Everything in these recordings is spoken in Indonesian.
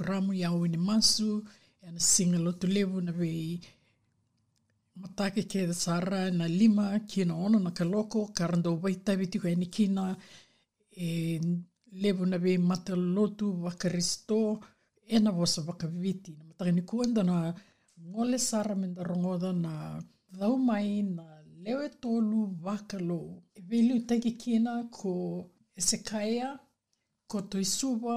programu i auina masu ena siga lotu levu na vei matake ke sara na lima kina ono na kaloko karando vaitavi tiko eni kina e levu na vei matalotu vakaristo ena vosa vakaviti na matagani da na gole sara menda rongoda na cau mai na lewe tolu vakalou e veliu taiki kina ko esekaia ko toisuva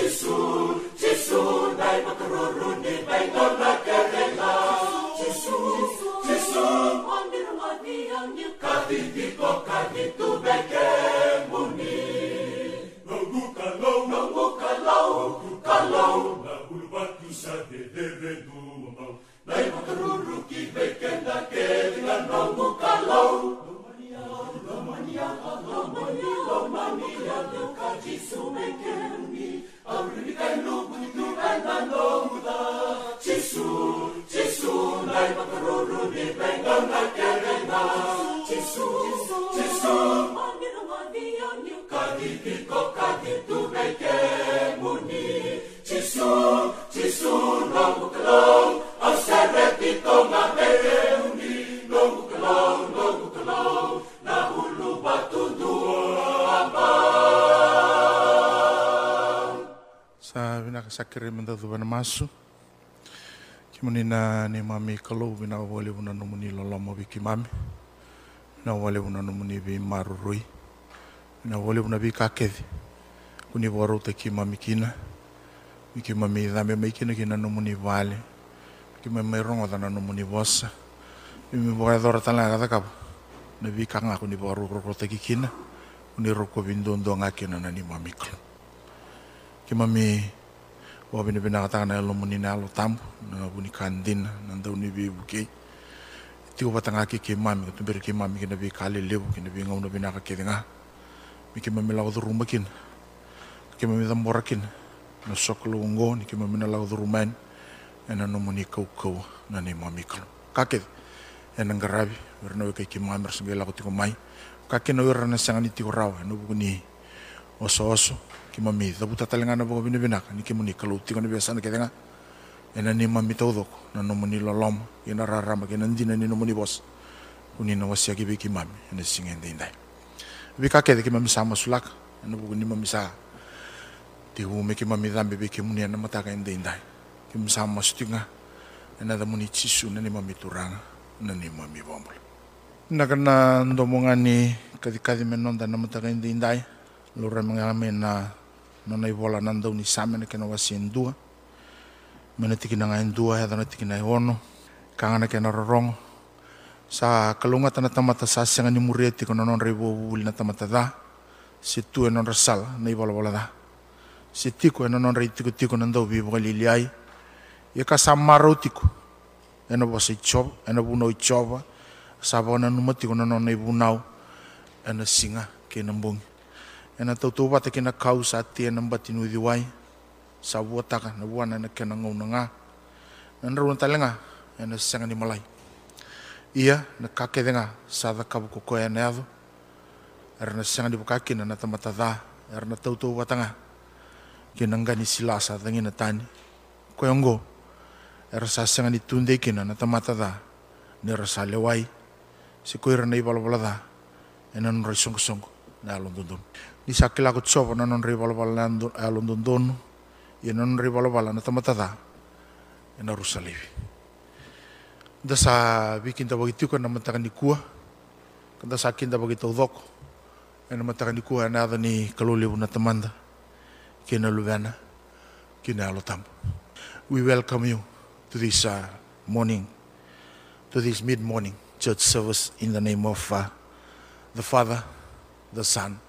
Domnul, iar duc ca Gisum me. maso ke monina ni mami kalou vina wale vuna no muni lolomo viki mami. Na wale vuna no muni vi marurui na wale vuna vi kakevi. Kuni warou te ki mami kina. Viki mami dame mai kina kina no muni vale viki mami rongo dana no muni vosa vimi voa dora tala gada kapa na vi kanga kuni warou roko te ki kina. Kuni roko vindondonga kina na ni mami kalou. Ki mami wa bini bina kata na lo muni na lo tambu na buni kandin na ndau ni bi buke. Ti ko patanga ki ki mami ko tumber ki mami kina bi kali lebu kina bi ngau na bina ka ki nga mi ki mami la rumah kin ki mami da morakin na soklo ngo ni ki mami na la rumain ena no muni kau kau na ni mami kalo kake ena ngarabi werna we ki mami rasngela ko ti ko mai. Kake no werna sangani ti ko rawa no buni oso oso ki mami buta talenga na bogo binibina ni ki muni kalau tiko ni biasa na kedenga ena ni mami tau doko na no muni lolom ina rarama ki nandina ni no muni bos. Uni na wasia ki ki mami ena singen de indai bi ka ke ki mami sama sulak ena bogo ni mami sa ti hu me ki mami dambe bi ki muni na mata ka inde indai ki mami sama stinga ena da muni chisu na ni mami turanga na ni mami bombol. Na kana kadi menonda na mata ka inde indai lura mga na nanai vola nan dauni samena kena wasi en dua. Mena tikinanga en dua hea dana tikina e ono. Kangana kena rorongo sa kalunga tana tamata sa senga ni muria tiko nonon rei wawuli na tamata da. Si tu e non rasala nei vola vola da. Si tiko e nonon rei tiko tiko nan dau vivo galili ai. Ia ka sa marau tiko e na wasa i chova e na vunau i chova sa vana numatiko nonon nei vunau. E na singa ke na mbongi. E na tautou wata ke na kau sa tia na mbati nui diwai sa wua taka na wana na ke na ngau na na na runa talenga e na sanga ni malai. Ia na kakedenga sa da kabu ko koe ane ado era na sanga di bukakina na tamata da era na tautou watanga ki na ngani sila sa na tani. Koe ongo era sa sanga ni tunde kina na tamata da ni era sa lewai si koe ra na i balabala da e na songo na alon dondon ni sa kila ko tsopo na nunrai balabala na alon dondon i na nunrai balabala na tamata da e na rusalevi da sa bikin ta bagi tuka na mataka ni kua kada sa kinda bagi tau doko e na mataka ni kua na ni tamanda ki na luvana ki na alotambo we welcome you to this uh, morning. To this mid morning church service in the name of uh, the father the son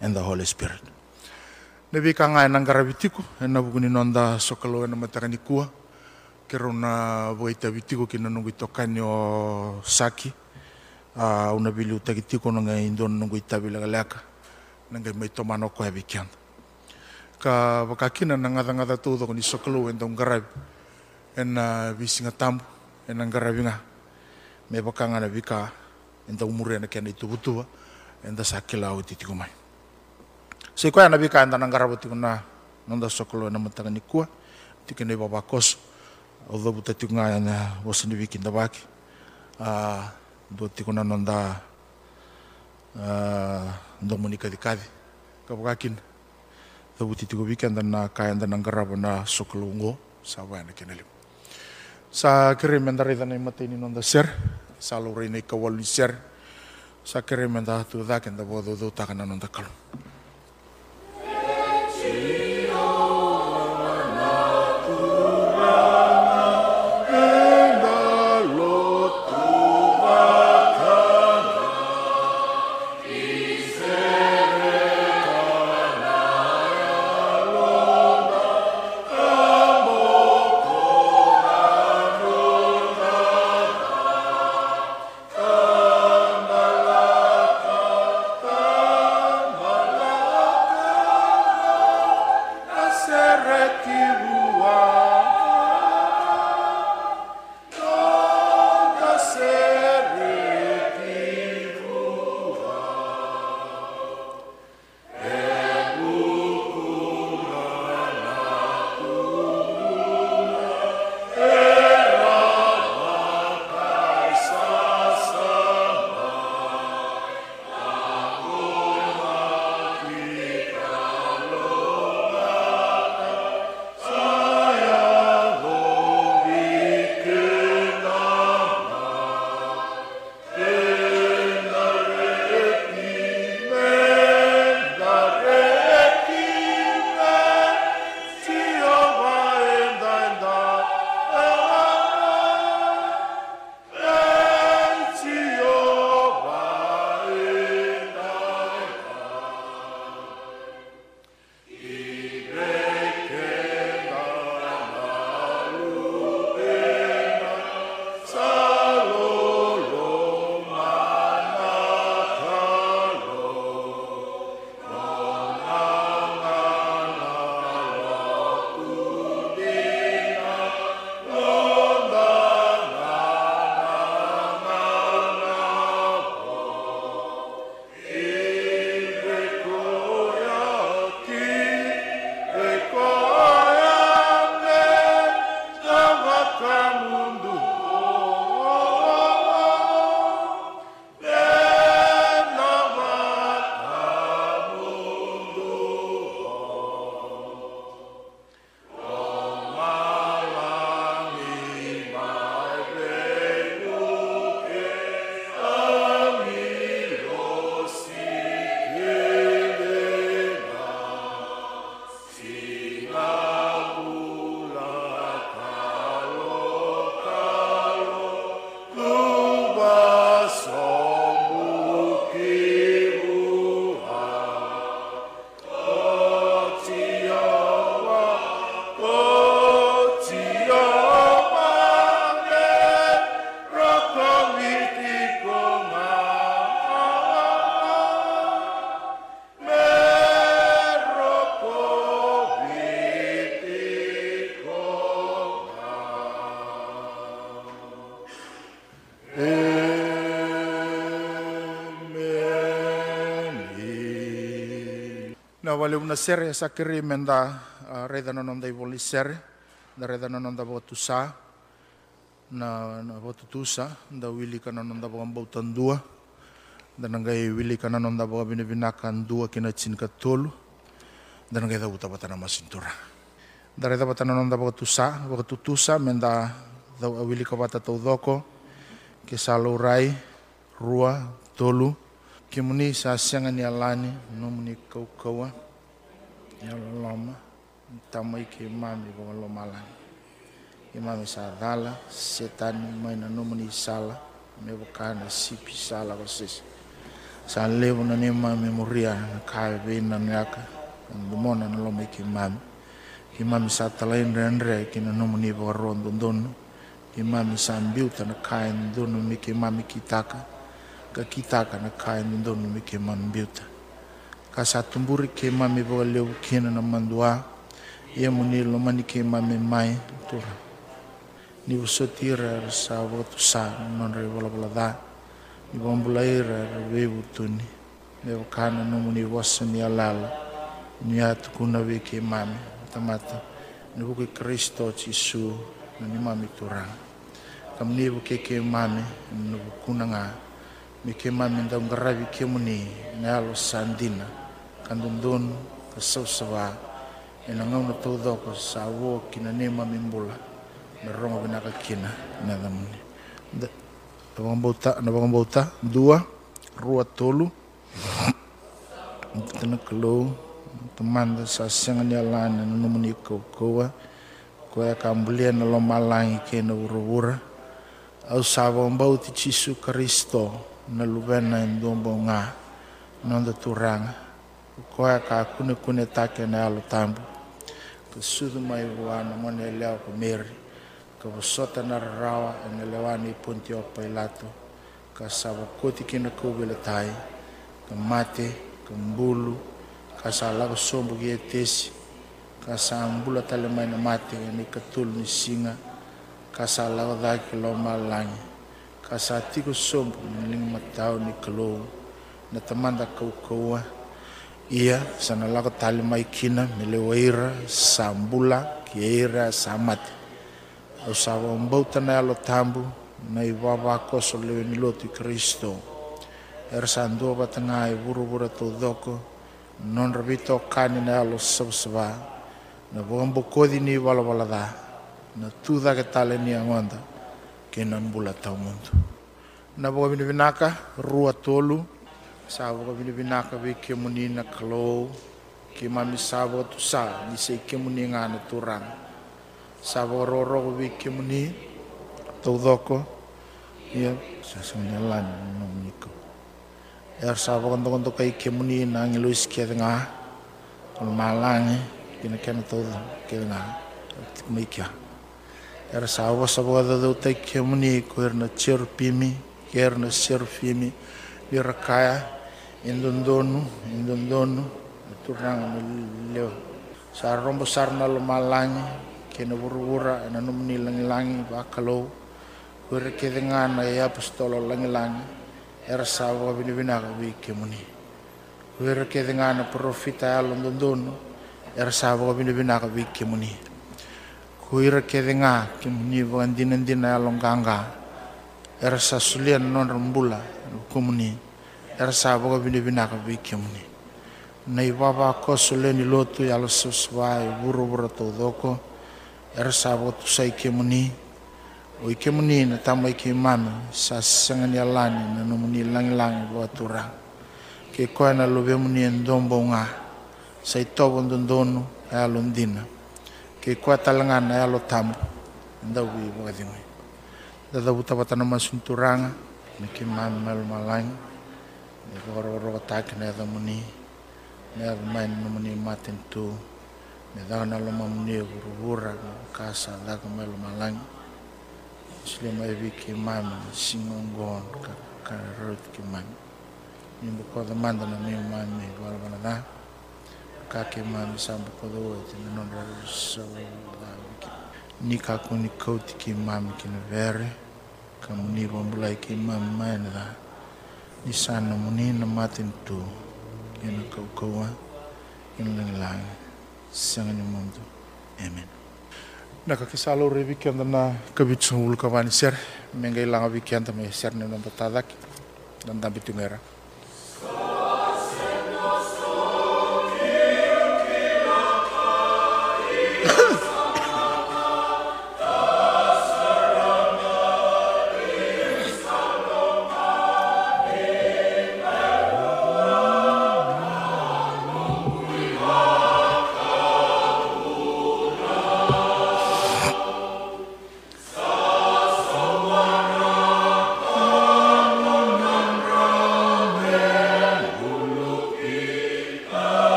and the Holy Spirit. Nabi kanga enang garavitiko, ena bukuni nonda sokalo ena matakani kua, kerona voita vitiko kina nungu itokani o saki, a una bili utagitiko nunga indon nungu itabila galaka, nunga maitomano koe vikianda. Ka wakakina nangadangada tudo kuni sokalo enda ungarabi, ena visinga tambu, ena ngaravinga, me nabika, na vika, enda umurena kena itubutuwa, enda sakila o mai. Mai se ko na vika en da ngarabi tiko na nonda sokolo na matanga ni kua tiko ne baba koso although buta tu nga na wasni wiki na baki. A do ti kona nonda a ndo monika di kadi ka bakakin do buti tu wiki anda na kaya anda na garaba na sokolungo sa wa na kenali sa kere mendare da na mate ni nonda ser sa lo re ne ka walu ser sa kere menda tu da bodo do ta kana nonda Na wale una sere sa kiri menda reda no nonda i voli sere, da reda no nonda votu sa, na, na votu tusa, da wili ka no nonda voga mbautan dua, da wili ka no nonda voga vine vinaka dua kina chin ka tolu, da nangai da uta batana masintura. Da reda batana nonda voga tusa, voga tutusa, menda da wili ka bata tau doko, ke salo rai, rua, tolu, ke muni sa sianga ni alani, kau kaua, ya loma, tamai ke mami voga loma alani. Ke mami sa dala, setani maina no muni sala, me wakana sipi sala vasis. Sa levo na ni mami muria, na kai niaka, na mona na loma ke mami. Ke mami sa talain renre, ke na no muni voga rondo dono, ke mami sa mbiuta na kai dono mi ke mami kitaka, ka kitaka na kai dono mi ke mami mbiuta. ka tumburi ke mame wakaleu kina na mandua. Ia muni lomani ke mame mai tura. Ni vosotira ra sa vakatusā non ra da. Ni vabulaira ra veivutuni me vakana no muni vosa ni alala ni a tukuna ve ke mame tamata. Ni vuke kristo jisu na ni mame turā tamani vuke ke mame na vukunagā me ke mame daugaravi ke muni na alo sa ne mami mbula, na rongo vinaka kina, na damuni. Da, na bauta, na bauta, dua, rua tolu, tana kalou, tamanda sa senga ni alana na numuni kaua, koe ka ambulia na lo malangi ke na ura-ura, au sa wambau ti Chisu Kristo na luvena in dombo ngā, nonda turanga, koe ka kune kune take na alo tambu, ka sudu mai wana mone leo ka meri, ka wasota na rawa e na lewani punti o pailato, ka sawa koti kina kuvile tai, ka mate, ka mbulu, ka sa lago sombu e tesi, ka tale mai na mate ni ni singa, ka lo ka sombu ni matau ni kalou, na tamanda kau kaua, ia sanalaka tale maikina me leu aira sa bula ki aira sa mate au sa vaubau tana alo tabu nai vavakoso leu ni lotu i kristo era sa dua vatagā e vuravura taudoko non ravita na alo savasava na vagabokodi ni valavalacā na tucake tale ni agoda bula taumuntu na vakavinavina rua tolu sa boga vini vinaka vi ke muni na kalou, ke mami sa boga tu sa, ni se ke muni ngana turang. Sa boga roro vi ke muni, tau doko, ia sa sangnya lan no niko. Er sa boga ndo ndo kai ke muni na ngiluis ke nga, kalau malangi, kina kena tau ke nga. Er sa boga sa boga ndo tai ke muni ko er na cer pimi, ke er na indondonu, indondonu, turang na leo. Sa rombo sar na lumalangi, kena wura-wura, na numni langi-langi, bakalau, Kure ke ngana ya apostolo langi-langi, era sawa bini-binaka bi ke muni. Ke ngana profita ya londondono, era sawa bini-binaka bi ke muni. Kure ke nga ke muni bukan dinan-dina ya longgangga, era sa sulian non rembula ke erasaboga vinavinaka veikimuni na ivavakoso leni lotu i alososva i vuravura taudoko erasaboga tusai kimuni o ikemuni na tamai ki mami sa sangani alani na nomuni langilangi vatura ke koe na lovemuni e dobounga sa i tovo dodono e alodina ke koe talagana e alo tamu daui vakacigui dadavu tavatana masunituraga na ki mami mailomalagi goro goro taki na da muni me da mai no muni maten tu me da na lo mamuni vura kasa da ka malo malangi sile mai vi ki mama singongon ka ka rot ki mama ni bu ko da manda na mi mama ni wala wala da ka ki mama sa bu ko do ti na non ra so da ni ka ko ni ko ti ki mama ki na vere ka mu ni bo mbula ki mama mai na da isana muni na matin tu yana kaukawa. Yana langlang sangan yung mundo. Amen. Nakakisalo re weekend na kabitsong ulkawani sir. Mengay lang weekend may sir na nandatadaki nandambitungera Amen.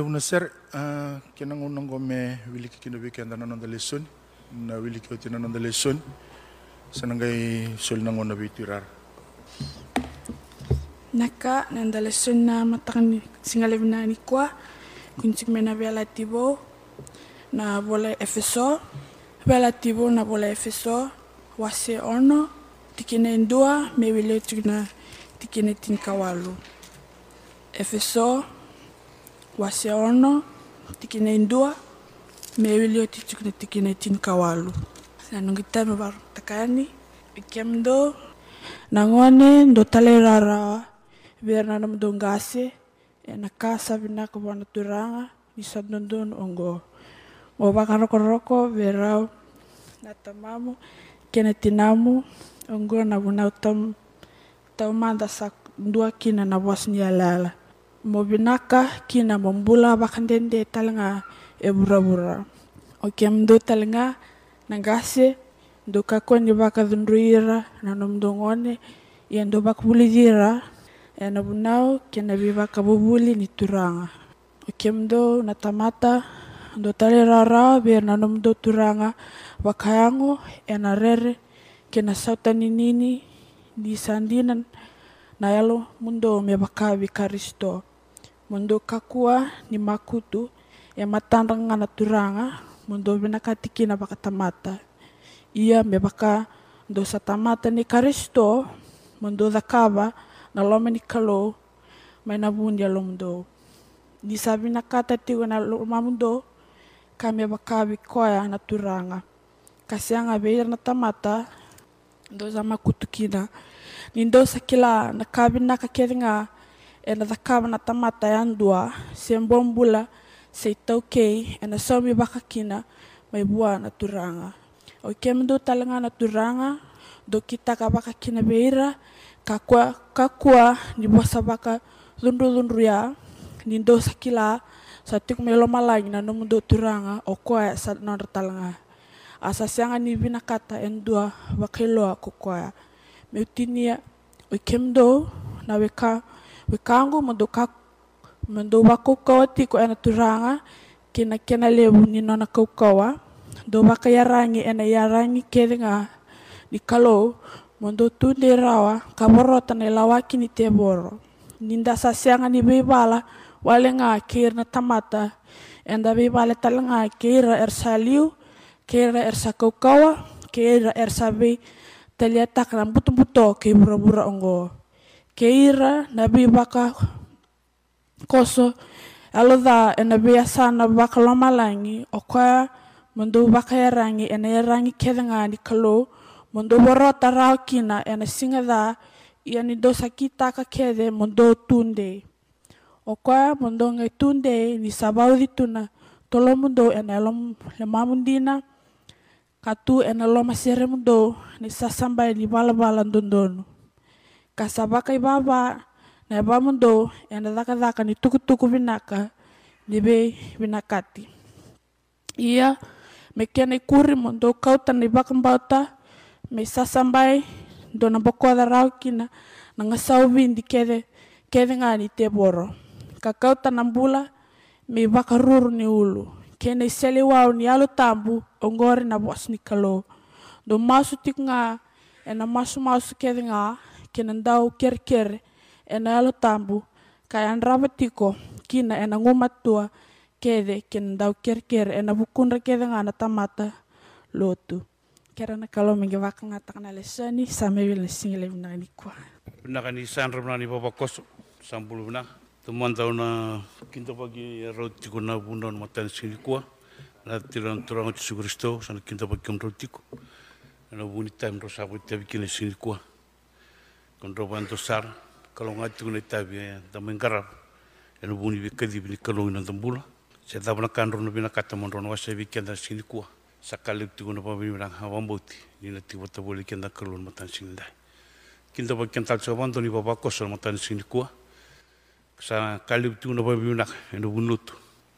Aluna sir, uh, kinangunang kome wiliki kinubiki ang tanan ng leson, na wiliki o tinanan ng leson, sa nanggay sul nang una bitirar. Naka, nandaleson na matakan singalib na ni kwa, kunsig may na relatibo, na bola efeso, relatibo na bola efeso, wase ono, tikine dua, may wilio tigna tikine tinkawalo. Efeso, wase ono tikine ndua me wile tukina tikine tin kawalu. Nanungita me bar takani ikemdo nangone ndo tale rara biar nanam dongase e na casa vina ko wana turanga di sadondon ongo. O bakaro koroko verau na tamamu kena tinamu ongo na buna utam tau manda sak dua kina na bos ni alala mo binaka kina mombula bakandende talanga e bura-bura o kem do talanga nangase do kakon di baka dundruira na nom dongone yang do bak bulidira e na bunau kena biba kabubuli ni turanga. O kem do na tamata do tale rara biar na nom do turanga wakayango e na rere kena sauta nini di sandinan na yalo mundo me bakabi karisto mundo kakua ni makutu e matandanga na turanga mundo binakatiki na bakatamata ia me baka do sa tamata ni karisto mundo dakaba na lome ni kalo mai na bundi alom do di sabi na kata tigo na loma mundo kami bakabi koya na turanga kasi anga beir na tamata za makutukina ni do sa kila na kabi na kakeringa e na dakaba na tamata yan dua sembom bula sei tau kei e na somi bakakina mai bua na turanga. O kem do talanga na turanga do kita ka bakakina beira kakua kakua ni bosa baka lundu lundu ya ni do sakila satik melo malai na no mundo turanga o koa sa non talanga. Asa sianga ni bina kata en dua bakelo ko koa me utinia o kemdo na weka wekango mundo ka mundo bako koa ti ena turanga kina kena lebu ni nona kau koa do baka yarangi ena yarangi kelinga ni kalo mondo tunde rawa kaborota na lawaki ni teboro ninda sasianga ni bebala wale nga kir na tamata enda bebala talanga kira er saliu kira er sakaukawa kira er sabi taliatak na buto buto ke bura bura ongo kira na baka koso alo da ena bea sana bakaloma langi o kwa mundu bakayarangi ena yarangi kedengani kalo mundu borota rao kina ena singa da yani do sakita ka kede mundu tunde. O kwa mundu ngai tunde ni sabau di tuna tolo mundu ena lom le mamundina katu ena lo masere mundu ni sasambai ni bala bala dondonu kasabaka ibaba na iba mundo enda zaka zaka ni tukutuku vinaka nibe vinakati. Ia mekena ikuri mundo kauta na ibaka me sasambai do na bokoda raukina na ngasau vindi kede kede ngani teboro kakauta na mbula me ibaka ni ulu. Kena isele wau ni alu tambu ongore na bos kalo. Do masu tik ena masu masu kede nga kena ndau ker ker ena alo tambu kaya tiko kina ena ngumatua kede ken dau ker ker ena bukundra kede ngana tamata lotu. Kera na kalau mingi waka ngata kana lesani same wil singile bina ni kwa. Bina kani san rabna ni baba koso sambulu bina temuan tau na kinto pagi rau tiko na matan singili kwa. Na tiran turang Yesus Kristo sana kinto pagi kem rau tiko. Na buni time ro sabu tabi kine singili kwa kontro bantu sar kalau ngati kuna tabi da mengara eno buni bi kadi bi kalau ina tambula se da bana kanro no bina kata mon rono wasa bi sini kuwa sakali tu kuna pa bi rang hawa mboti ni na ti wata boli kenda matan sini dai kinda ba kenta so ni baba koso matan sini kuwa sa kali tu kuna pa bi nak eno bunut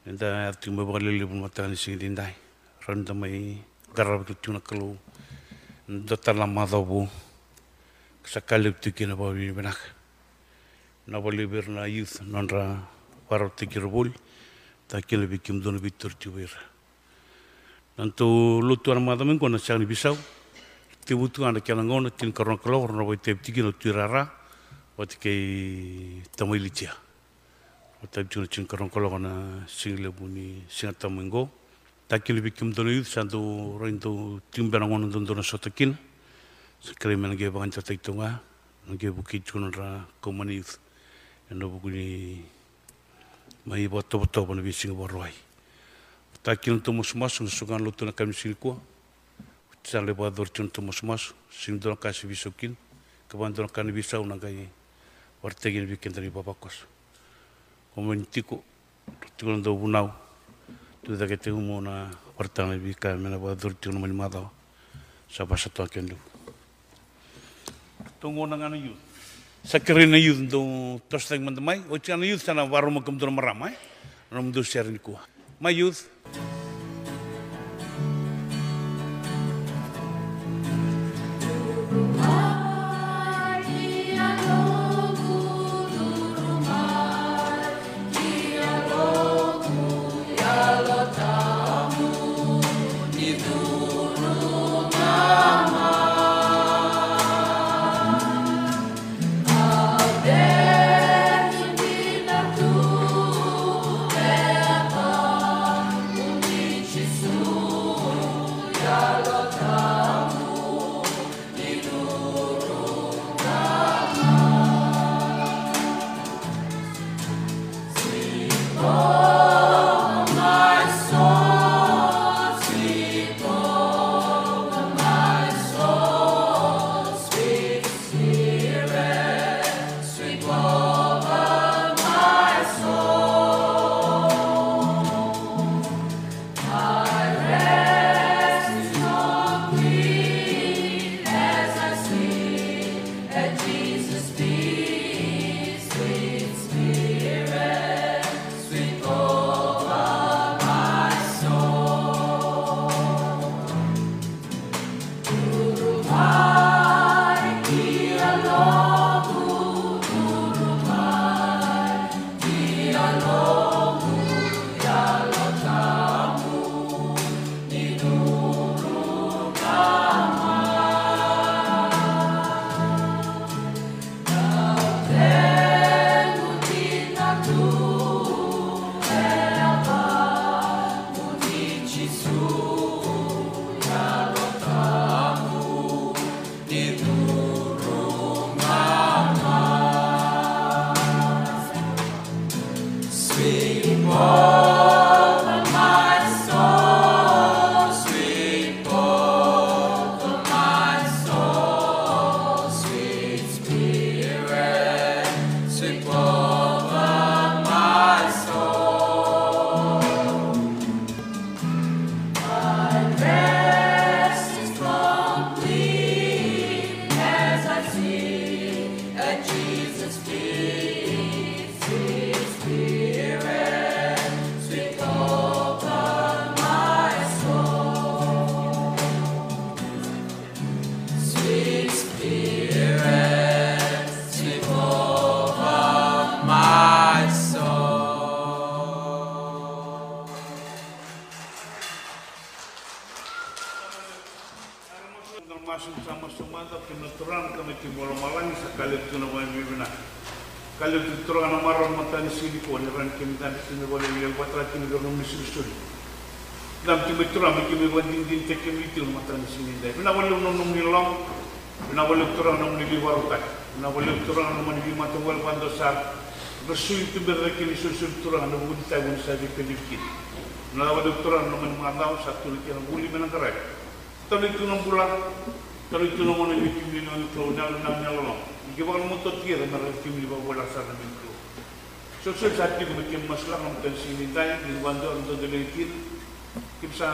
enda ati mo ba lele bun matan sini dai randa mai garab tu kuna kalau Dota lama sakaliptikina babi benaj. Nabalibir youth nanra warotikir bul, takil bikim don bitur tibir. Nanto lutu armadamen kona chani bisau, tibutu ana kialangona tin karona kalor na bai teptikina tirara, watikei tamailitia. Single buni singatamingo, takil bikim don youth santo rointo timbera ngono don don sotakina. Sa kare mena ge bangan ta taitonga nge buki tuna ra komani youth eno bukuni mai bo to to bo bi singa bo roi ta kin to mos mas sugan lo to na kam sil ko tsale bo dor tun to mos mas sim do ka si bisokin ka ban do kan bi sau na gai warte gin bi kendri baba kos como tiko tiko ndo bunau tu da ke te na wartana bi ka mena bo dor tun mani mado sa pasa to kendu tungo na yu sakirina youth. Do tosteng man mai o youth sana waru makum do maramai ram do share ni my youth tura mi kim wa din te kim itu matan sini dai bina wala no no mi long bina wala tura no mi waru tak bina wala tura no mi matan wal bando sar bersuit tu berrekin susul tura no budi tai won sa di pedikin na wala tura no mi mandau satu lagi na buli menang karai tali tu no bulan tali tu no mo na mi kim ni no tro na na na lo Ike bakal mo totira na rin kimi ba wala sa namin ko. So so sa atin ko bikin mas lang ang sini tayo, di wando ang dodolitin. sa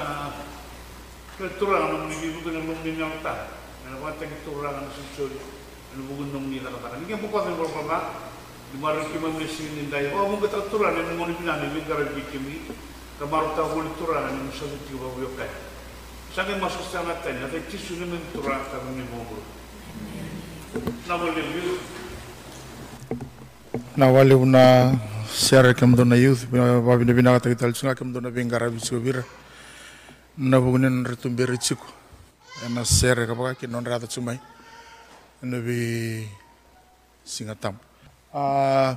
kultura ng nagibugo ng lumbi niya ta. Ano ba tagi tura ng susul ano bugon ng nila kata. Hindi po pa ng problema. Di maruki man mesin din dayo. Oh, mong katratura ng mga pinani ng garabi kimi. Kamaruta kultura ng sa tiwa yokay. Sa mga masustan natin, at tisu ng tura kami ni Mogo. Nawaliw. Nawaliw na siya rekam doon na youth, babinabinak at italsunga, kam doon na bingarabit sigubira. Na bugunen retum bira chiku na siara ka baka kin non rata chumai na bi singatam a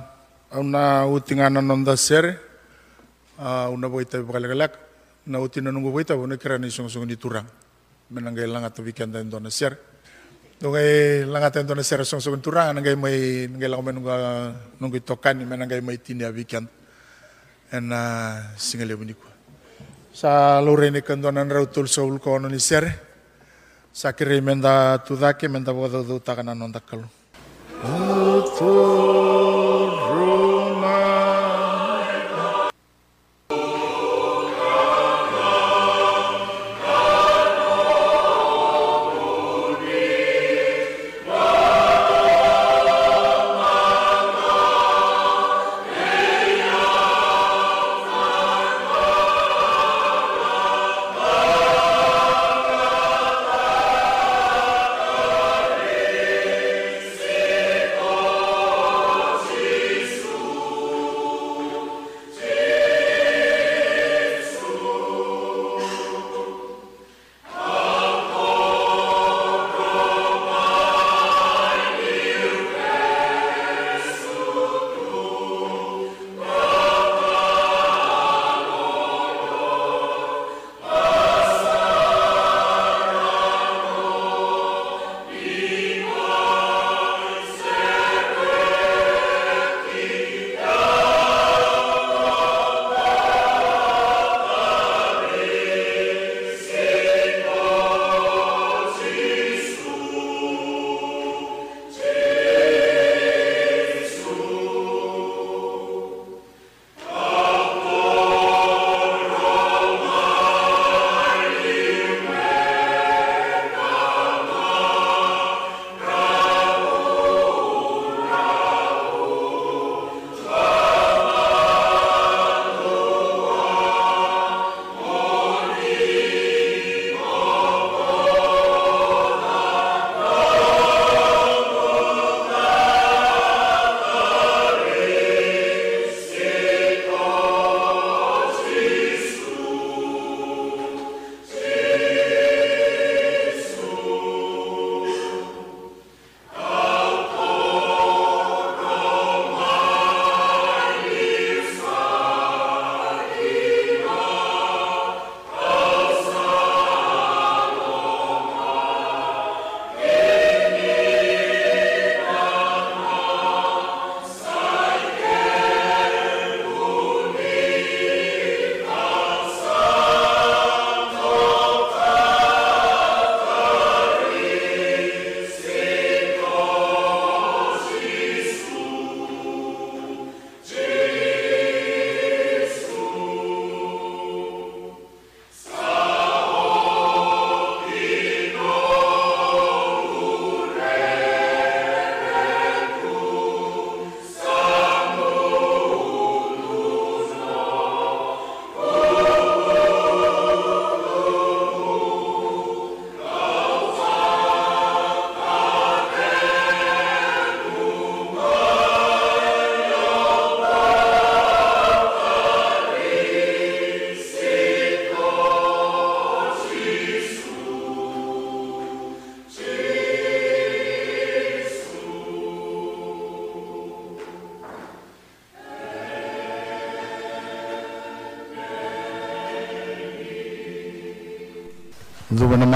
una utingana nonda siara a una boita bakalgalak na utina nungu boita una kira ni sung sung ni turang. Menanggai langat tabikan dan dona siara Nungay langat ento na sera song song turang nangay may nangay lang may nunga nungay tokan ni nangay may tini abikan en singale buni ko sa lorene kandonan rautul saul ko no ni ser sa kire menda tu da ke menda bodo do tagana non dakalu Autor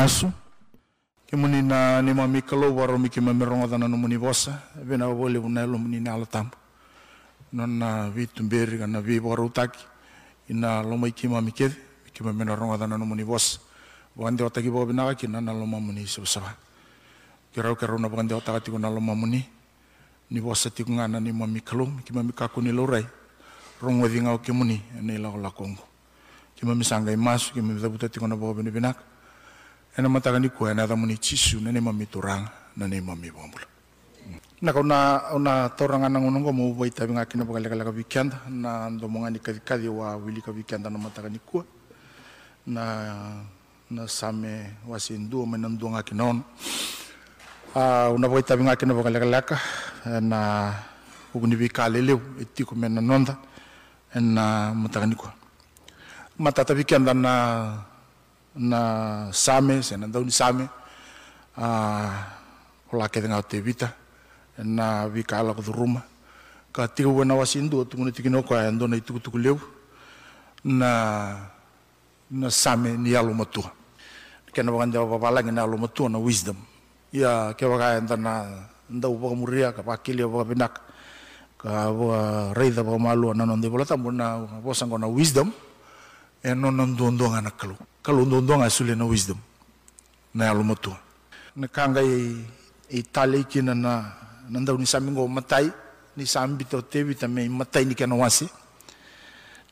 Na masu. Ke muni na ni mami kalau waro mi ke mami ronga dana no muni bosa. Ebe na wole una lo muni na ala tampu. Non na vitu mberi kana vi waro utaki. Ina lo mai ki mami ke. Ki mami na ronga dana no muni bosa. Wande o taki bobi na ki na na lo muni seba seba. Ke rau ke rau na wande o taki ko na lo muni. Ni bosa tiku ngana ni mami kalau. Ki mami kaku ni lo rai. Rongo di ngau ke muni. Ene la la kongo. Ki mami sanga i masu. Ki mami dabuta tiku na bobi ni binaka ena matakani ni ena da muni chisu nene mami turang nene mami bombula na ka una toranga na ngongo mo boi tabi kina baka lekala ka weekend na ndo monga ni kadi kadi wa wili ka weekend na matakani ko na na same wasindu mena ndo nga kinon a ah, una boi tabi nga kina baka lekala ka na ukuni bikale leu etiko mena nonda na matakani ko matata weekend na na same se na dauni same a ola ke nga te vita na vi ka ala ko ruma. Ka tigo wena wasindu tu ngone tikino ko ando na itu tu leu na na same ni alo ke na wanga ba bala na alo matu na wisdom. Ya ke waga anda na nda uba muria ka pakili ba benak ka wa reida ba malu na non de bola tambo na bosang na wisdom e non dondo ngana kalu. Kalau undong nga sule na wisdom. Na alu motu na kanga i i tale na na nanda ni sami ngo matai ni sami to tevi ta me matai ni kana wasi.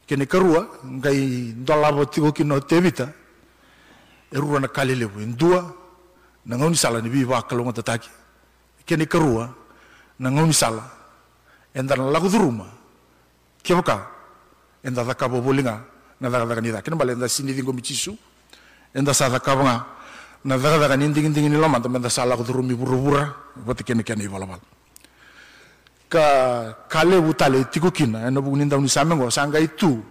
Kene karua ngai dola bo tigo ki no tevi ta e rua na kale lewu ndua na ngoni sala ni biwa kalau ngata taki. Kene karua na ngoni sala enda na lagu duruma da kabo bolinga na da kabanga na daga daga ni dingin dingin lama ta menda sala ko durumi buru bura bati kene kene bala bala ka kale butale tiku kina ena bu ninda ni samengo sanga itu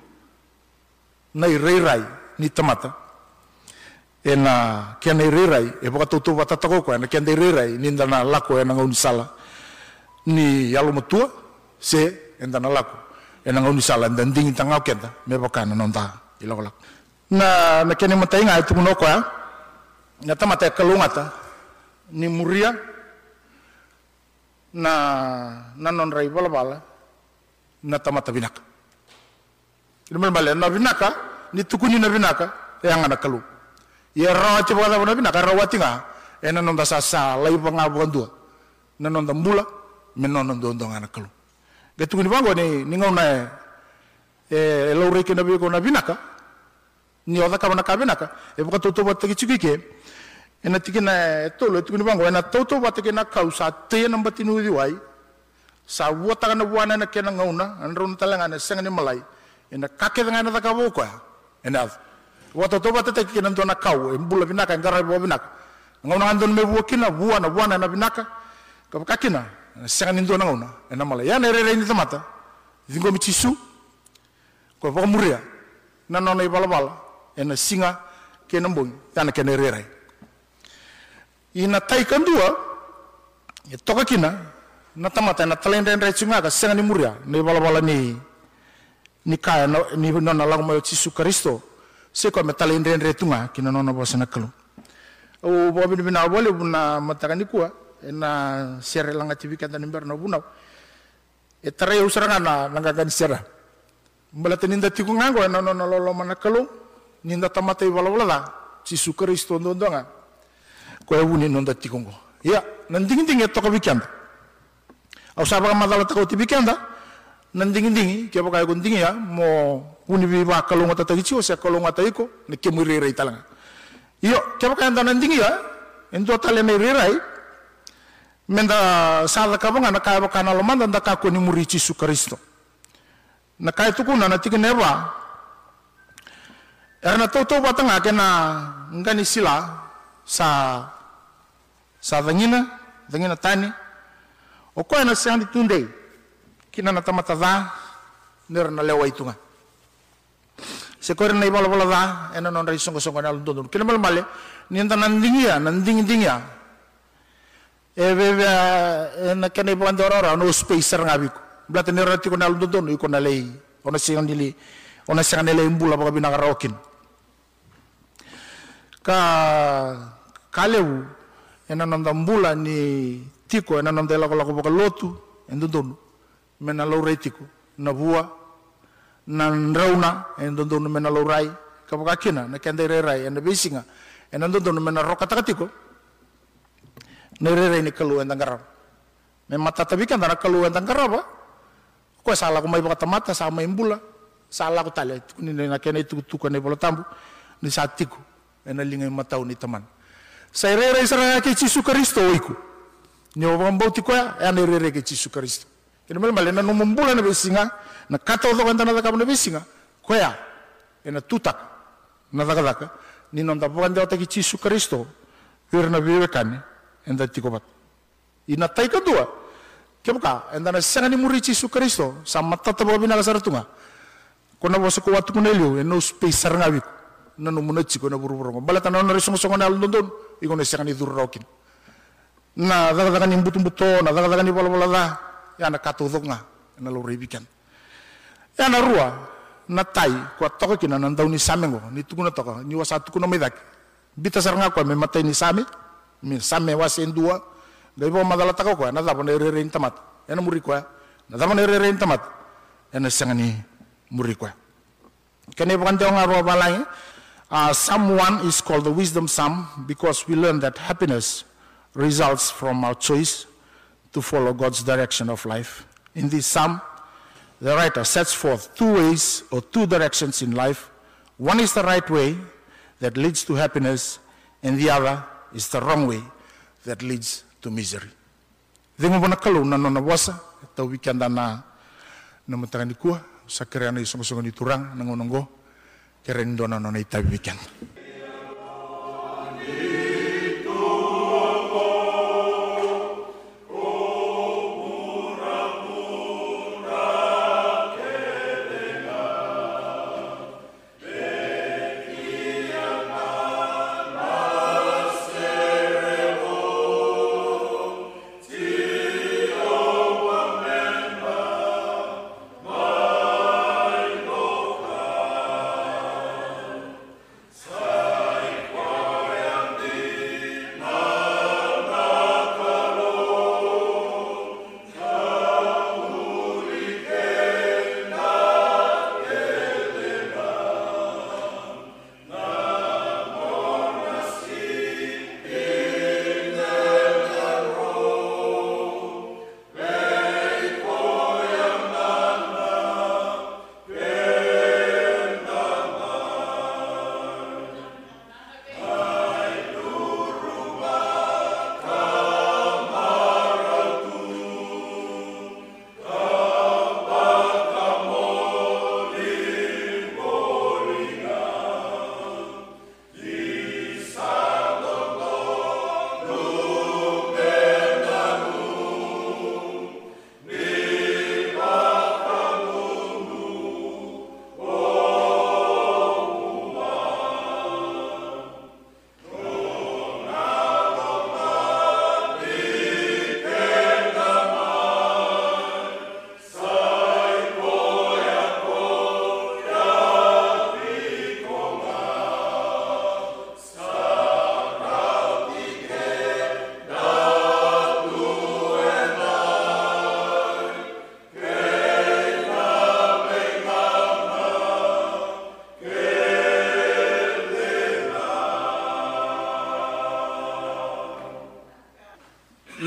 na irei rai ni tamata. Ena kena irei rai e boka toto bata tako ko ena kena irei rai ninda na lako ena ngau ni sala. Ni yalo matua se enda na lako ena ngau ni sala dan dingin tangau kenta me boka na nonta ilo lako na na kene matai ngai tu no ko ya na tamata kalungata ni muria na na non rai bala bala na tamata binaka ilmu bala na binaka ni tukuni na binaka yang ana kalu ya rawa ci bala na binaka rawa tinga ena sasa lai bondu na non da mbula men kalu ge tukuni bango ni ni ngona e lo reke na bi ko na binaka. Ni oda ka na kabinaka e buka toto botte ki chikike ena tikina tolo tukuni bango. Ena toto botte ki na kausa te na batinu di wai. Sa wota kana buana na kena ngauna anrun talanga na senga ni malai. Ena kake ngana ta kabo ko ena wata to botte ki na na kau e mbula binaka ngara bo binaka. Ngauna andon me buakina buana buana na binaka. Ka kakina senga ni ndona ngauna ena malai ya ne re ni tamata zingo michisu ko bo muria na nona ibala bala ena singa ke nambung tana ke nererai ina tai kandua e toka kina. Na tamata na talenda ndai tsunga ka senga ni muria ni bala bala ni ni kaya no, ni nona lagu mayo Yesu Kristo se ko me talenda ndai tunga kina bosa na kalu o bo bin bin mataka ni kuwa ena sere langa tibi kanta ni berna buna e tare usaranga na langa kan sera mbala teninda tiku ngango ena nona lolo mana kalu ninda tamata wala wala da Yesu Kristo ndonga ko e wuni non da tikongo ya nan dingin dingi to ko bikanda au saba ma dala to ti bikanda nan dingin dingi ke ya mo wuni bi ba kalonga ta tagichi o se kalonga ta iko ne ke muri re talanga iyo ke ba kanda nan dingi ya endo tale ne re rai menda sala ka banga na ka ba kana lo manda da ka ko ni muri Yesu Kristo na kai tu na tikene ba erna to to batanga kena ngani sila. Sa sa dangina dangina tani. O ko na ditunde. Kina na tamata da ner na lewa itunga se ko na ibala bala da ena non rai songo songo na lundo kina mal male ni enta nandingia nanding dingia e be be na kena ibo andora no space ngabiko blata ner na tiko na lundo no iko na lei. Ona singa dili ona singa nele imbula baka binaka rokin ka kaleu ena nom mbula ni tiko ena nom da lako lako baka lotu en dondonu mena laurai tiko na bua na nrauna en dondonu mena laurai ka baka kina na kende rerai ena besinga ena dondonu mena roka takatiko na rerai ni kalu en tangarap me mata tabikan dana kalu en tangarap ko sala ko mai baka tamata sa mai mbula sala ko tale ni na kena itu tuku ne bola tambu ni satiku. Ena lingai matau ni taman sai rere sara ke Yesu Kristo iku. Ni o bambo ti koya e ane rere ke Yesu Kristo. Kena mele male na no mbula na besinga na kata o kanta na na besinga koya ena tutak. Na daka daka ni non da bwande o ke Yesu Kristo. Vir na vive kane enda tiko bat ina tai kedua kebuka enda na sanga ni muri Yesu Kristo sama tata bo bina kasar tunga kona bo ko watu kunelio eno space saranga wiku na no muna chiko na buru buru bala tan na resong song na london don iko ne sanga ni dur rokin na daga daga ni butu buto na daga daga ni bola bola da ya na katu nga na lo rebikan ya na rua na tai ko toko kina na ndau ni samengo ni tukuna toko ni wasa tukuna medak bita saranga ko me matai ni mi same wasen dua dai bo madala tako ko na da bo ne re re tamat ya na muri ko na da bo ne re re tamat ya na sanga ni muri ko kene bukan jauh ngaruh balai uh, Psalm 1 is called the wisdom psalm because we learn that happiness results from our choice to follow God's direction of life. In this psalm, the writer sets forth two ways or two directions in life. One is the right way that leads to happiness, and the other is the wrong way that leads to misery. They mabona kalau na nona wasa atau weekend na na matangan di kuah sakira na isong-isong iturang turang nangononggo keren dona nona itabi weekend.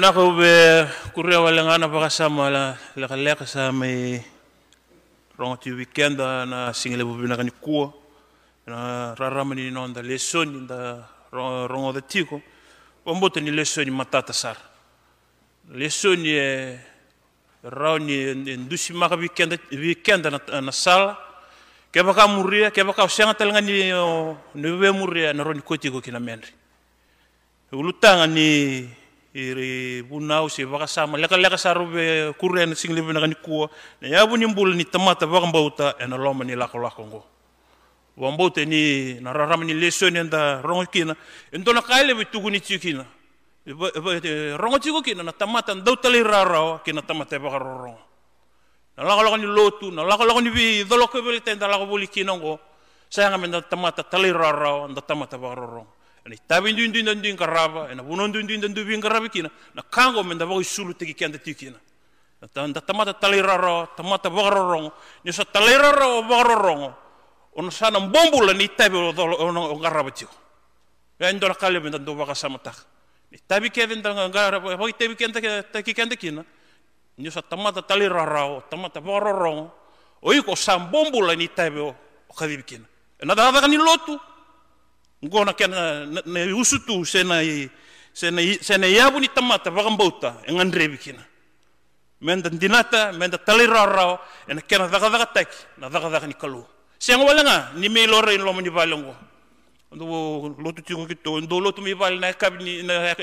Nako be kuria wale ngana paka sama la leka leka sa me rongo ti weekend na singile bubina kani kuo na rarama ni nonda lesoni da rongo da tiko. Wambote ni lesoni matata sar lesoni e rao ni ndusi maka weekend weekend na, na sala. Ke baka muria ke baka usenga talanga ni ni be muria na roni koti ko kina menri. Ulutanga ni iri bunau si baka sama leka saru be kuren sing libe na kua na ya buni ni tamata baka mbauta ena loma ni lako lako ngo. Wambauta ni na rarama ni leso ni enda rongo kina. Ento na kaile be tugu ni tikina rongo tigo kina na tamata ndau tali rarao kina tamata baka rongo na lako lako ni lotu na lako lako ni bi dolo ke beli tenda lako buli kina ngo. Tamata tali rarao nda tamata baka rongo ani tabi ndu ndu ndu ngaraba ena buno ndu ndu ndu ngarabi kina na kango menda bago sulu tiki kanda tikina da tamata taliraro tamata bagarorong ni so taliraro bagarorong on sana bombula ni tabi o on ngaraba tiko ya ndo kale menda ndu baga samata ni tabi ke menda ngaraba hoy tabi kanda tegi kanda kina. Ni so tamata taliraro tamata bagarorong oi ko sam ni tabi o kadibikina na da da ni lotu. ngona kena na usutu sena i sena i sena iabu ni tamata bagambauta engan rebi kina. Menda dinata menda talirarao ena kena daga daga tek na daga daga ni kalu. Senga walanga ni me lora in lomo ni balengo ndo lotu tingo kito ndo lotu mi bal na kab ni na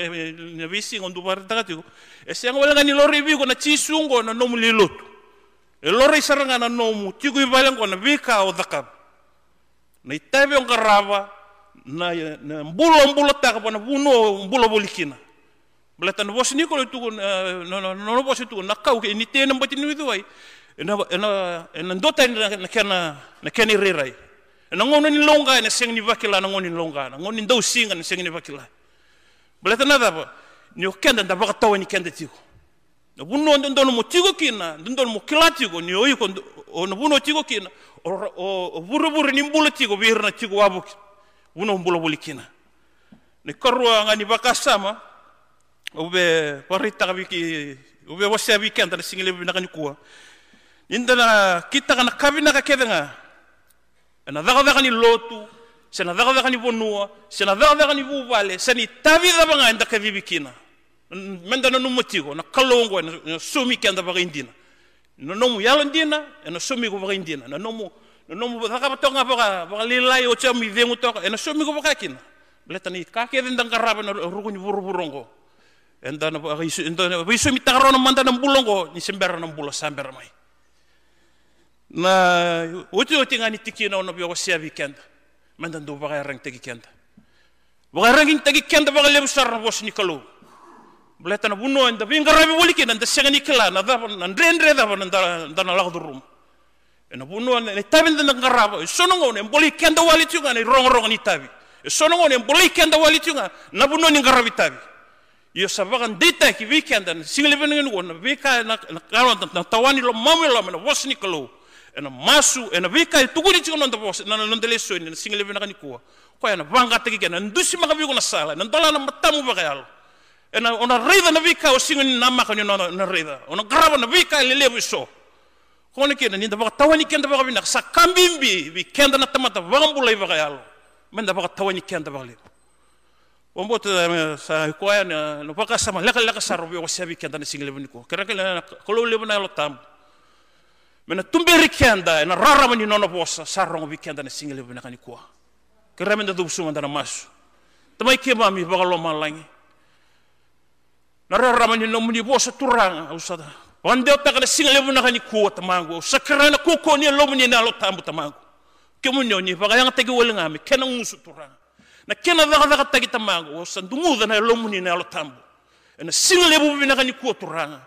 na visi ndo bar daga tigo e senga walanga ni lo ibi ko na chisungo na nomu li lotu. E lora saranga na nomu tigo i balengo na vika o dakab na itabe on garava na na mbulo mbulo ta pa na buno mbulo bolikina blata na bos ni ko tu no no no bos tu na kau ke ni tena mbati ni duai ai na na na ndota na kena na kani rerai. Na ngono ni longa na seng ni vakila na ngoni longa na ngoni ndau singa na seng ni vakila. Blata na daba ni okenda nda baka tawa ni kenda tiko na buno ndo ndo mo tiko kina ndo mo kilatigo ni oyi ko na buno tiko kina o buru buru ni mbulo tiko birna tiko wabuki unombulawulikina ni karuanga ni vakasama ube paritaga viki ube wasia weekend ala singile vinagani kua nindana kitaga na kavinaga kevenga ana ni lotu se na dhaka dhaka ni bonua se na dhaka sena dhagavagani vonua sena dhagavagani vuvale seni tavidavaga enda kevivikina mendana numutigo na kalongo na sumi kenda vagaindina na nomu yalo ndina na sumi go vagaindina na nomu no mo baka patonga baka baka lilai o chami vengu toka ena so mi ko baka kina bleta ni ka ke den na rugu ni buru burongo enda na isu enda na bisu mi tagaro na manda na bulongo ni sembera na bulo sambera mai na uti uti ngani tiki na ono bi o sia weekend manda ndo baka rang tegi kenda baka rang tegi kenda na bos ni kalu bleta na buno enda bi ngarabi woli kina nda senga ni kala na da na ndendre da na na la rum ena buno ne tabi nda ngaraba sono ngone mboli kenda wali tunga ne rong rong ni tabi. Sono ngone mboli kenda wali tunga na ni tabi. Yo ki weekend na single ben ngen wona vika na na tawani lo mami lo na wasni kalo ena masu ena vika tuguri tiko non bos na ni single ben ngani kuwa ko ena banga tagi ken ndusi maka bi ko na sala na dola na matamu ba kayalo ena ona reida na vika o singo na maka ni na reida ona graba na vika le lebu so kono kena ni dafa tawani kenda baka bina sa kambimbi bi kenda na tamata vambula i baka yalo. Men dafa tawani kenda baka le wambo ta sa ko ya no paka sama leka leka saro o sabi kenda na single bini ko kera kala kolo le bana lo tam men tumberi kenda na rara mani nono bosa rongo bi kenda na single bini kani ko kera men da dubsu mandana masu. Tamai ke mami baka lo malangi na rara mani no muni bosa turanga usada wande o singa lebu na kani kuwa tamango sakarana koko ni lomu ni nalo tambu tamango kemu ni ni baka yang tagi wala ngami kena ngusu turanga na kena daga daga tagi tamango o sandumu da na lomu ni nalo tambu. Na singa lebu bi na kani kuwa turanga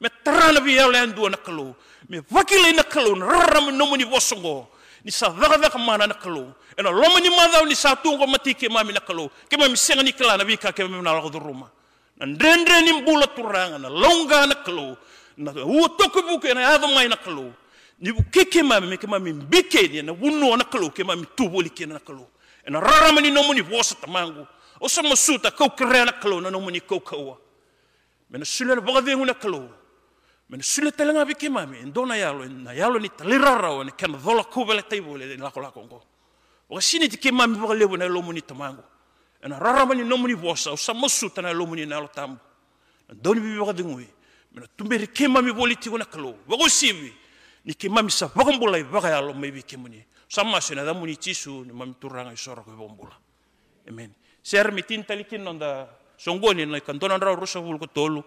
me tarana bi yala ndu na kalo. Me vakile na kalo na raram no ni bosongo. Ni sa daga daga mana na kalo. Ena lomu ni madau ni sa tungo matike mami na kalo. Kema mi senga ni kala na bi ka kema na la ruma na ndendre ni mbula turanga na longa na kalo na u toku buke na ado mai na kalu. Ni bu keke ma me kema mi bike ni na wunu na kalu kema mi tubo li kena na kalu. Na rara mani no muni bosa tamangu. O sa masuta kau kere na kalu na no muni kau kaua. Me na sule na baga vengu na kalu. Me na sule telenga bike ma mi ndo na yalo na yalo ni talira rao ni kena dola kubele taibo le na lako lako ngo. O sini ti kema mi baga lebu na lo muni tamangu. Na rara mani no muni bosa o sa masuta na lo muni na lo tambu. Na doni bi baga dingui mena tumberi ke mami boli tigo kalo. Wago sibi ni ke mami sa wago mbula i waga yalo maybe ke muni sama se na damuni tisu ni mami turanga i soro ko bombula amen. Ser mi tin talikin nonda songoni na kandona ndra rusa vul ko tolu.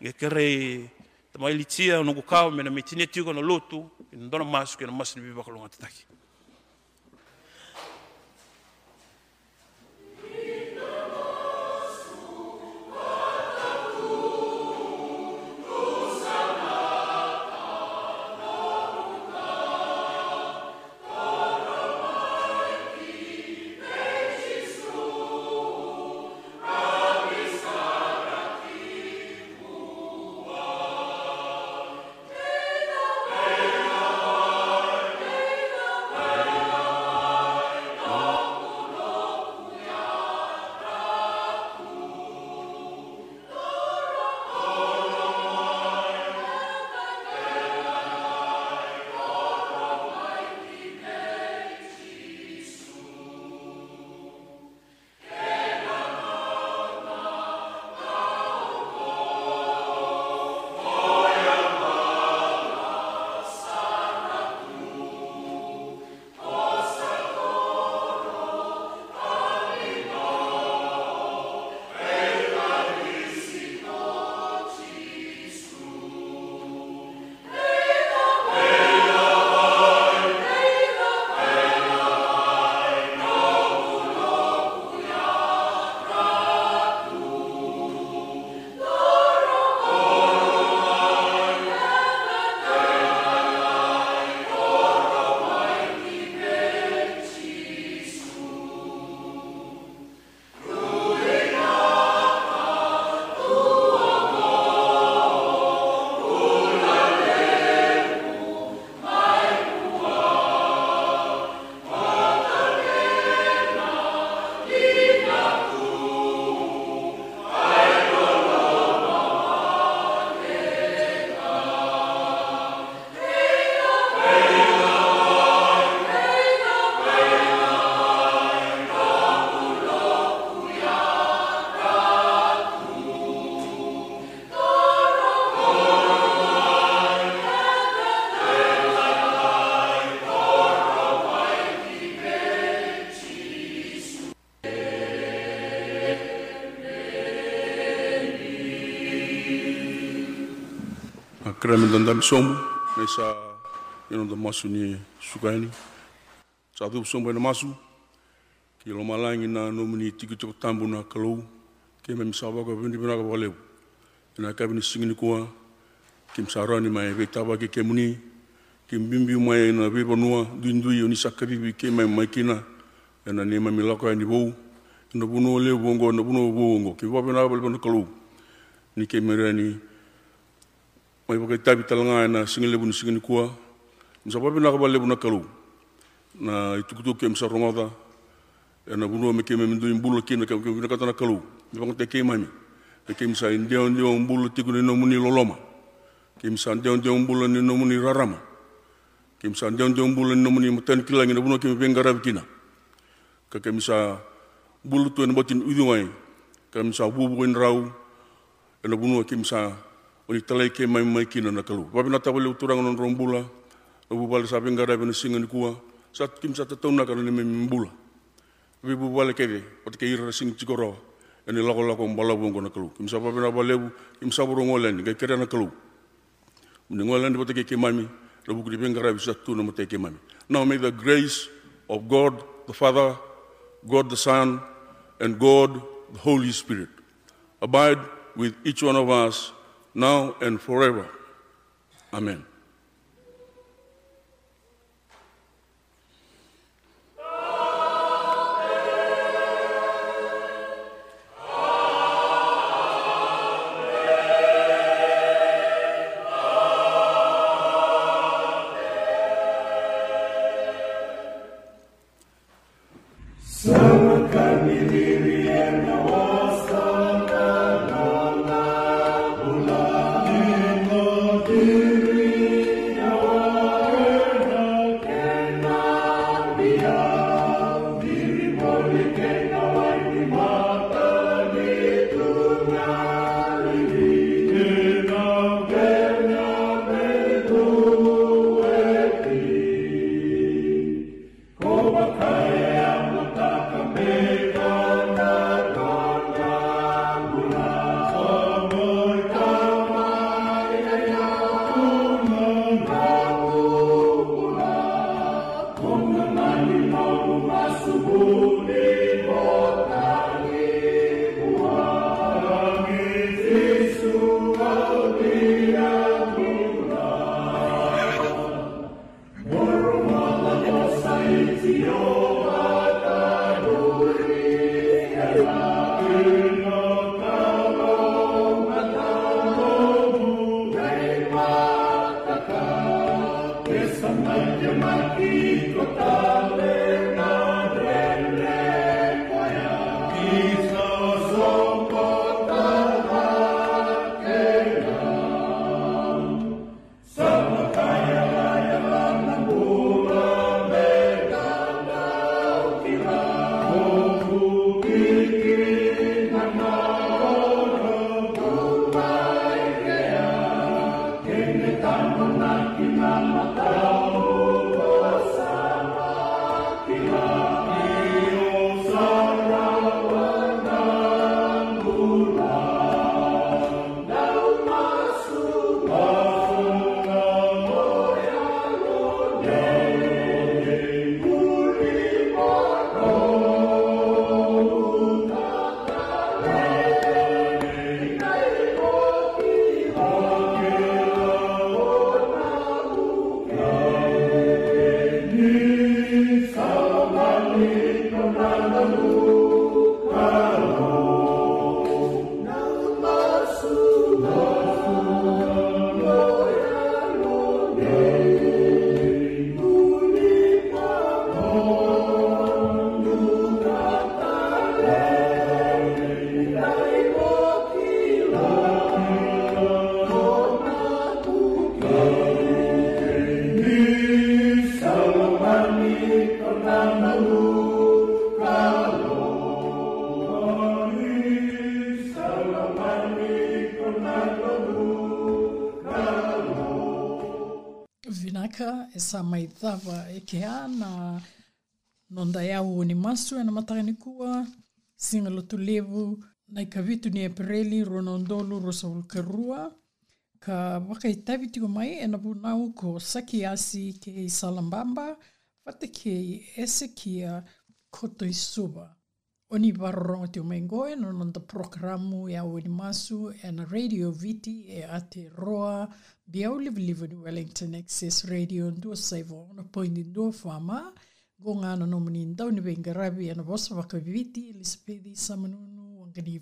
Nge kere tama ilitia no kukao mena mi tin tigo na lotu. Ndona masu ke na masu ni bibakalo ngataki Akrami dandami sombu, me sa ino da masu ni sukaini. Sa tu sombu ina masu, ki lo malangi na nomini tiki tiko tambu na kalau, ke me misa waka vindi bina ka waleu. Ina ka bini singini kua, ki msa rani mai ve tawa ki ke muni, ki mbimbi mai na ve panua, duindui o ni sakaribi ke mai mai kina, ina ni mai milaka ni vou, ina buno leu bongo, ina buno bongo, ki wapena wale pana kalau. Ni ke merani, mai pakai tabi talanga na singi lebu ni singi ni kua. Msa papi na kaba lebu na kalu. Na itukutu ke msa rongota e na bunu me ke me mindu imbulu ke na ke na kalu. Ni pango te ke mami e ke msa indio indio imbulu tiku ni nomu ni loloma. Ke msa indio indio imbulu ni nomu ni rarama. Ke msa indio indio imbulu ni nomu ni matan kilangi na bunu ke me pengara bikina ka ke msa bulu tu na botin udungai ka msa bubu in rau. E na bunu ke msa o ni talai ke mai mai kina na kalu. Wapi na tawale uturang non rombula, o bubale sa pengara bena singa ni kua, sa kim sa tatau na kana ni mai mbula. Wapi bubale kere, o te ke ira singa tikoro, e ni lako lako mbala bongo na kalu. Kim sa wapi na balebu, kim sa buru ngolen, ke kere na kalu. Mune ngolen di pote ke ke mami, na buku di pengara bisa mami. Now may the grace of God the Father, God the Son, and God the Holy Spirit abide with each one of us now and forever. Amen. kea na nonda yau ni masu ena na matagani kua singalotu levu na ikavitu ni epereli ro nondolu ro saulkarua ka vakaitavi tiko mai ena na vunau ko saki asi ke salambamba fatake i ese kia koto i suva oni varorogo te omaingoe no nonda programu iau e ni masu e na radio viti e aotearoa biau ni wellington access radio dua saivo ona pointi dua fama gonga ana nomanin tau ni venga ravi ana vosa vakaviti lisipedi samanunu wangani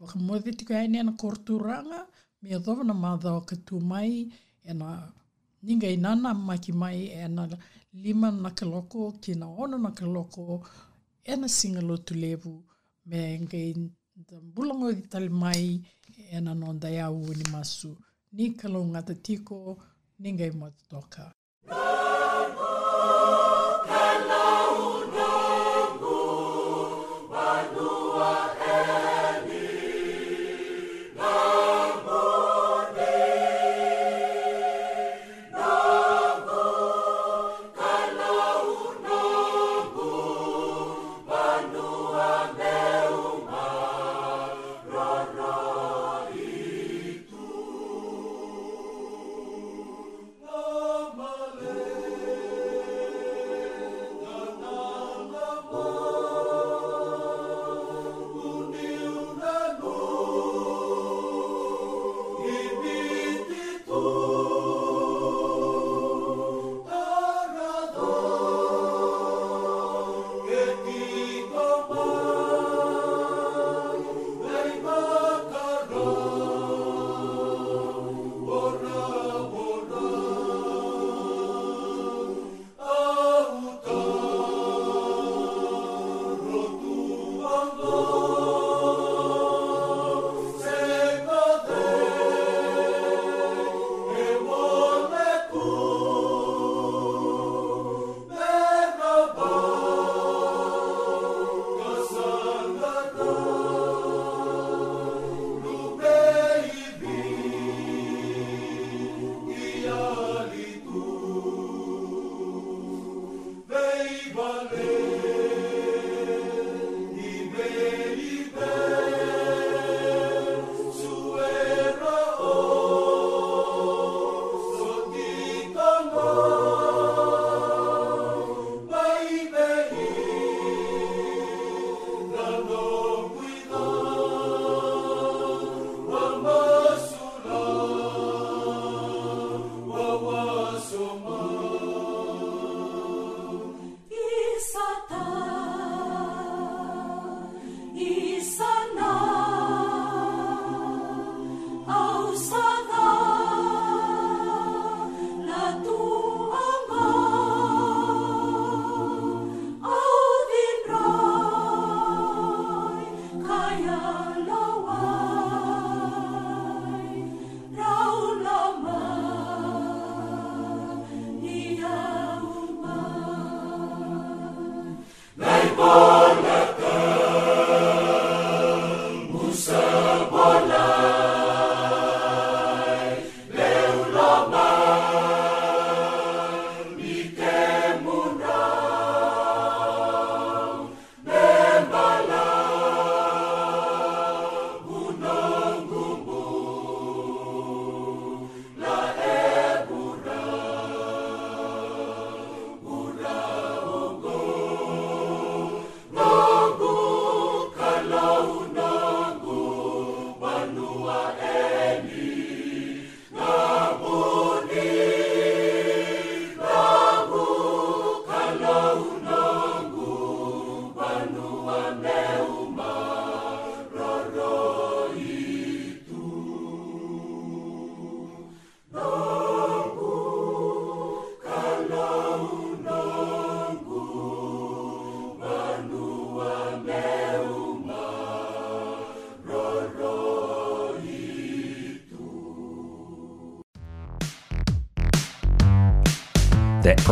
vakamodhi tiko aini ana korturanga mea tova na madhao katu mai ana ninga inana maki mai ana lima na kaloko kina ono na kaloko ana singalo tulevu me ngai bulango di tal mai ana nonda ya uni masu. ni kalonga te tiko, ni ngai mwata toka.